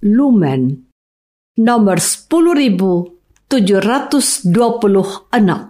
Lumen nomor 10726.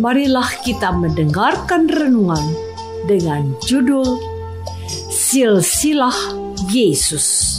marilah kita mendengarkan renungan dengan judul Silsilah Yesus.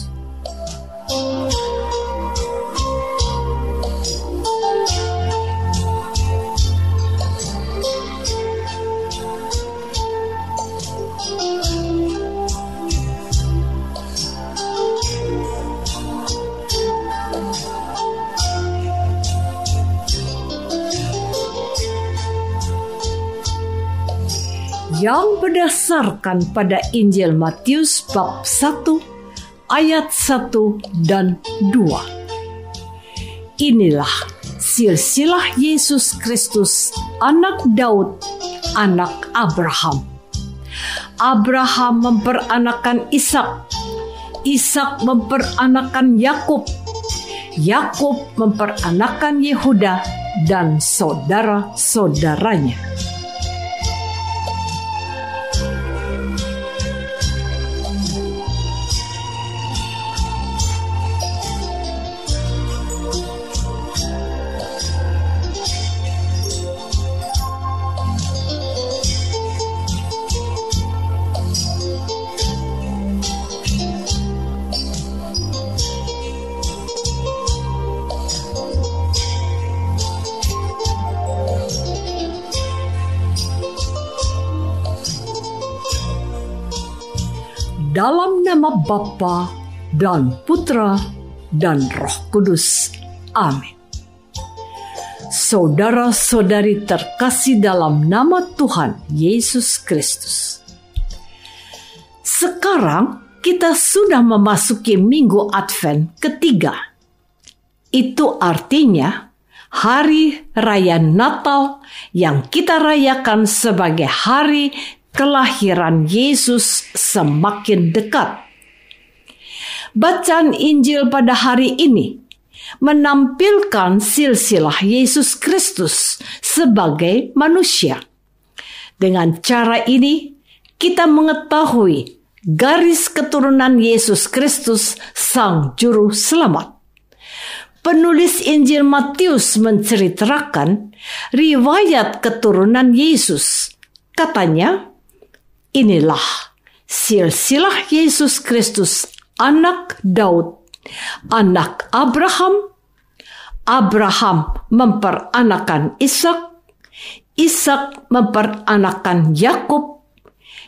Berdasarkan pada Injil Matius bab 1 ayat 1 dan 2. Inilah silsilah Yesus Kristus anak Daud, anak Abraham. Abraham memperanakan Ishak, Ishak memperanakan Yakub, Yakub memperanakan Yehuda dan saudara-saudaranya. Nama Bapa dan Putra dan Roh Kudus. Amin. Saudara-saudari terkasih dalam nama Tuhan Yesus Kristus. Sekarang kita sudah memasuki minggu Advent ketiga. Itu artinya hari raya Natal yang kita rayakan sebagai hari kelahiran Yesus semakin dekat. Bacaan Injil pada hari ini menampilkan silsilah Yesus Kristus sebagai manusia. Dengan cara ini, kita mengetahui garis keturunan Yesus Kristus, Sang Juru Selamat. Penulis Injil Matius menceritakan riwayat keturunan Yesus. Katanya, Inilah silsilah Yesus Kristus, anak Daud, anak Abraham. Abraham memperanakan Ishak, Ishak memperanakan Yakub,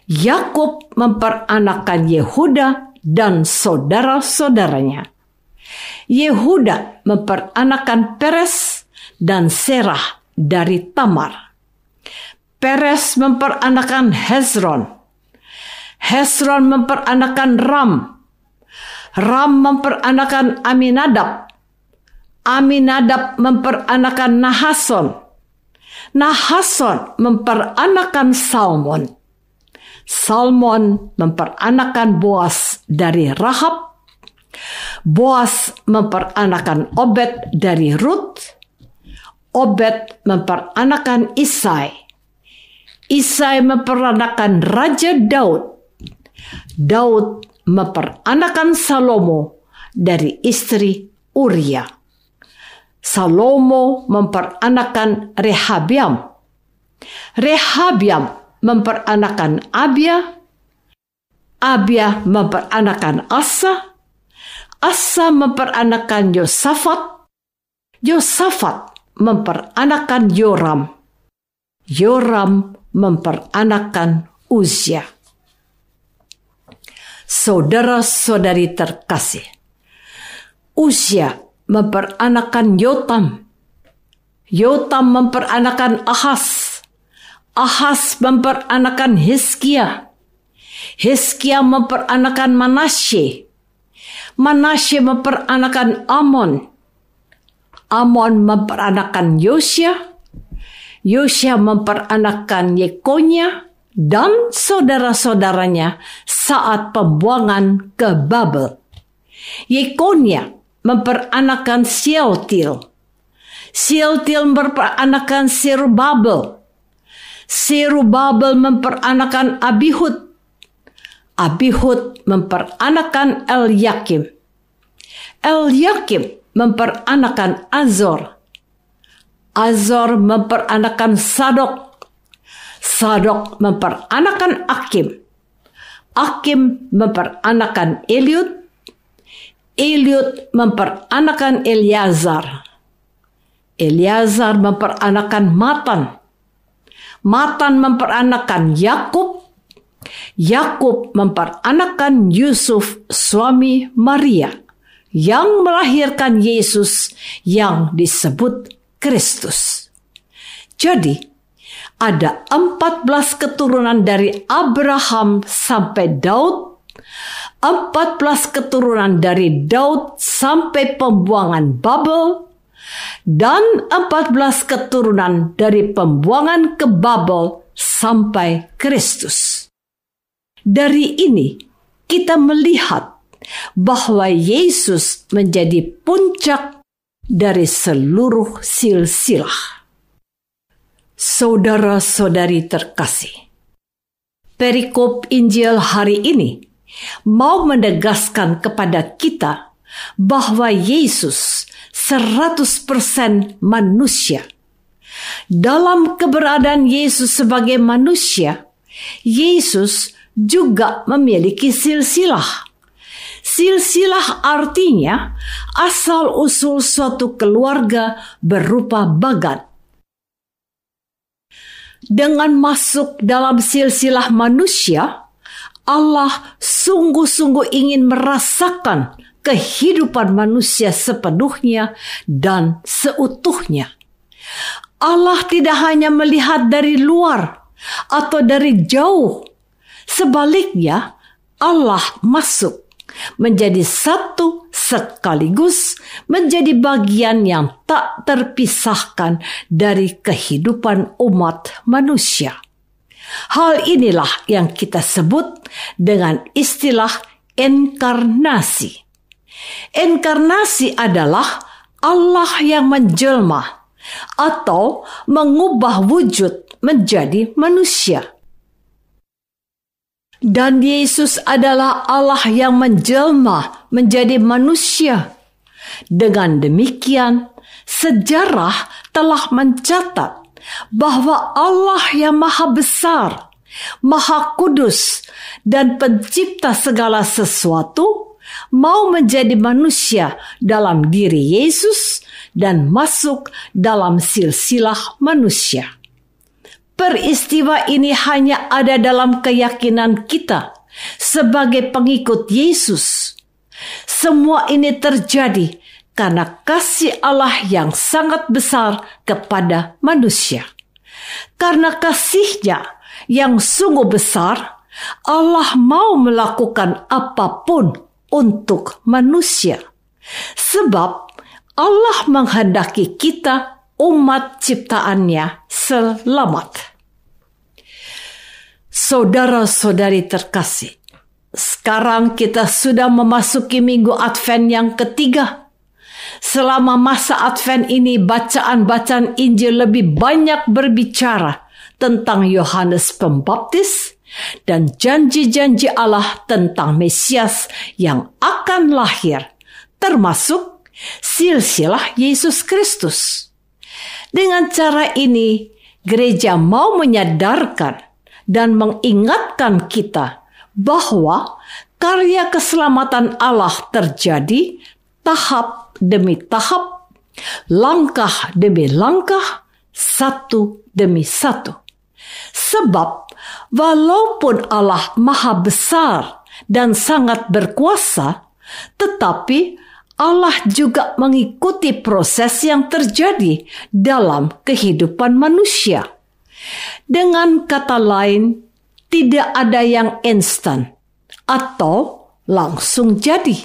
Yakub memperanakan Yehuda dan saudara-saudaranya. Yehuda memperanakan Peres dan Serah dari Tamar. Peres memperanakan Hezron. Hezron memperanakan Ram. Ram memperanakan Aminadab. Aminadab memperanakan Nahason. Nahason memperanakan Salmon. Salmon memperanakan Boas dari Rahab. Boas memperanakan Obed dari Ruth. Obed memperanakan Isai. Isai memperanakan Raja Daud. Daud memperanakan Salomo dari istri Uria. Salomo memperanakan Rehabiam. Rehabiam memperanakan Abia. Abia memperanakan Asa. Asa memperanakan Yosafat. Yosafat memperanakan Yoram. Yoram memperanakan Uzia. Saudara-saudari terkasih, Uzia memperanakan Yotam. Yotam memperanakan Ahas. Ahas memperanakan Hizkia. Hizkia memperanakan Manasye. Manasye memperanakan Amon. Amon memperanakan Yosia. Yosia memperanakan Yekonya dan saudara-saudaranya saat pembuangan ke Babel. Yekonia memperanakan Sialtil. Sialtil memperanakan Serubabel. Serubabel memperanakan Abihud. Abihud memperanakan El-Yakim. El-Yakim memperanakan Azor. Azor memperanakan Sadok. Sadok memperanakan Akim. Akim memperanakan Eliud. Eliud memperanakan Eliazar. Eliazar memperanakan Matan. Matan memperanakan Yakub. Yakub memperanakan Yusuf suami Maria yang melahirkan Yesus yang disebut Kristus. Jadi, ada 14 keturunan dari Abraham sampai Daud 14 keturunan dari Daud sampai pembuangan Babel dan 14 keturunan dari pembuangan ke Babel sampai Kristus. Dari ini kita melihat bahwa Yesus menjadi puncak dari seluruh silsilah. Saudara-saudari terkasih, perikop Injil hari ini mau menegaskan kepada kita bahwa Yesus 100% manusia. Dalam keberadaan Yesus sebagai manusia, Yesus juga memiliki silsilah. Silsilah artinya asal-usul suatu keluarga berupa bagan. Dengan masuk dalam silsilah manusia, Allah sungguh-sungguh ingin merasakan kehidupan manusia sepenuhnya dan seutuhnya. Allah tidak hanya melihat dari luar atau dari jauh. Sebaliknya, Allah masuk menjadi satu sekaligus menjadi bagian yang tak terpisahkan dari kehidupan umat manusia. Hal inilah yang kita sebut dengan istilah enkarnasi. Enkarnasi adalah Allah yang menjelma atau mengubah wujud menjadi manusia. Dan Yesus adalah Allah yang menjelma menjadi manusia. Dengan demikian, sejarah telah mencatat bahwa Allah yang Maha Besar, Maha Kudus, dan Pencipta segala sesuatu mau menjadi manusia dalam diri Yesus dan masuk dalam silsilah manusia. Peristiwa ini hanya ada dalam keyakinan kita sebagai pengikut Yesus. Semua ini terjadi karena kasih Allah yang sangat besar kepada manusia. Karena kasihnya yang sungguh besar, Allah mau melakukan apa pun untuk manusia. Sebab Allah menghendaki kita umat ciptaannya selamat. Saudara-saudari terkasih, sekarang kita sudah memasuki minggu Advent yang ketiga. Selama masa Advent ini, bacaan-bacaan Injil lebih banyak berbicara tentang Yohanes Pembaptis dan janji-janji Allah tentang Mesias yang akan lahir, termasuk silsilah Yesus Kristus. Dengan cara ini, gereja mau menyadarkan dan mengingatkan kita bahwa karya keselamatan Allah terjadi tahap demi tahap, langkah demi langkah, satu demi satu. Sebab walaupun Allah maha besar dan sangat berkuasa, tetapi Allah juga mengikuti proses yang terjadi dalam kehidupan manusia. Dengan kata lain, tidak ada yang instan atau langsung jadi.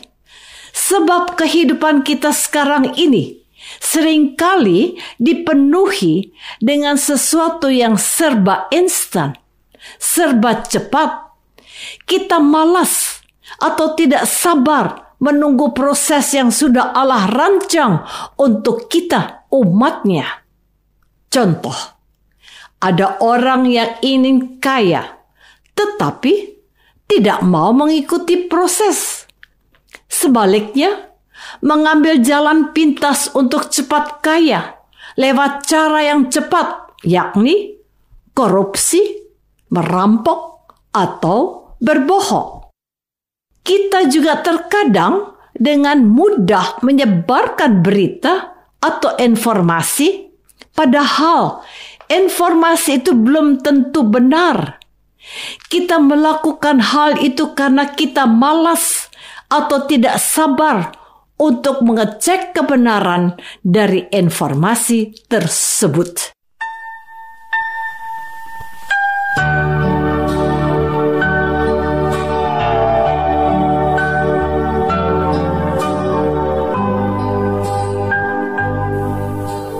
Sebab kehidupan kita sekarang ini sering kali dipenuhi dengan sesuatu yang serba instan, serba cepat. Kita malas atau tidak sabar menunggu proses yang sudah Allah rancang untuk kita umatnya. Contoh, ada orang yang ingin kaya, tetapi tidak mau mengikuti proses. Sebaliknya, mengambil jalan pintas untuk cepat kaya lewat cara yang cepat, yakni korupsi, merampok, atau berbohong. Kita juga terkadang dengan mudah menyebarkan berita atau informasi, padahal informasi itu belum tentu benar. Kita melakukan hal itu karena kita malas atau tidak sabar untuk mengecek kebenaran dari informasi tersebut.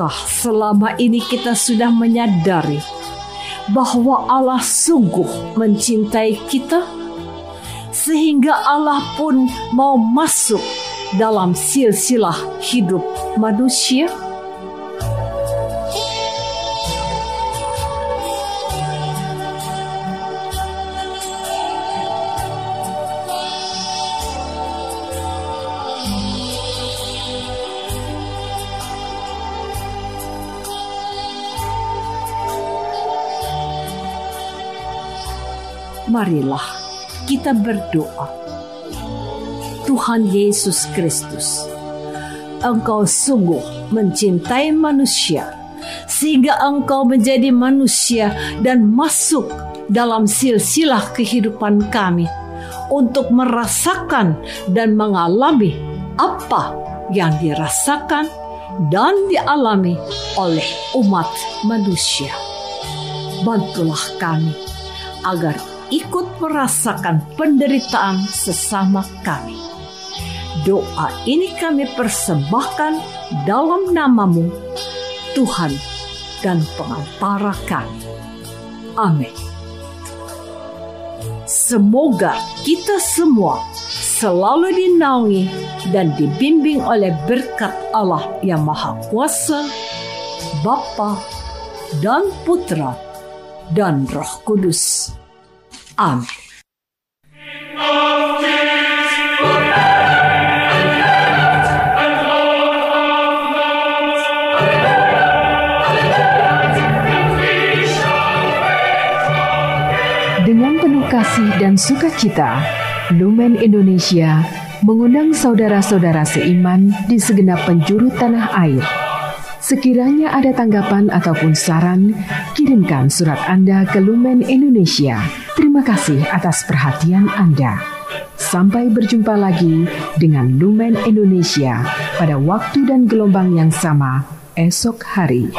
Apakah selama ini kita sudah menyadari bahwa Allah sungguh mencintai kita? Sehingga Allah pun mau masuk dalam silsilah hidup manusia? Marilah kita berdoa. Tuhan Yesus Kristus, Engkau sungguh mencintai manusia, sehingga Engkau menjadi manusia dan masuk dalam silsilah kehidupan kami untuk merasakan dan mengalami apa yang dirasakan dan dialami oleh umat manusia. Bantulah kami agar ikut merasakan penderitaan sesama kami. Doa ini kami persembahkan dalam namamu, Tuhan dan pengantara kami. Amin. Semoga kita semua selalu dinaungi dan dibimbing oleh berkat Allah yang Maha Kuasa, Bapa dan Putra dan Roh Kudus. Amin. Dengan penuh kasih dan sukacita, Lumen Indonesia mengundang saudara-saudara seiman di segenap penjuru tanah air Sekiranya ada tanggapan ataupun saran, kirimkan surat Anda ke Lumen Indonesia. Terima kasih atas perhatian Anda. Sampai berjumpa lagi dengan Lumen Indonesia pada waktu dan gelombang yang sama esok hari.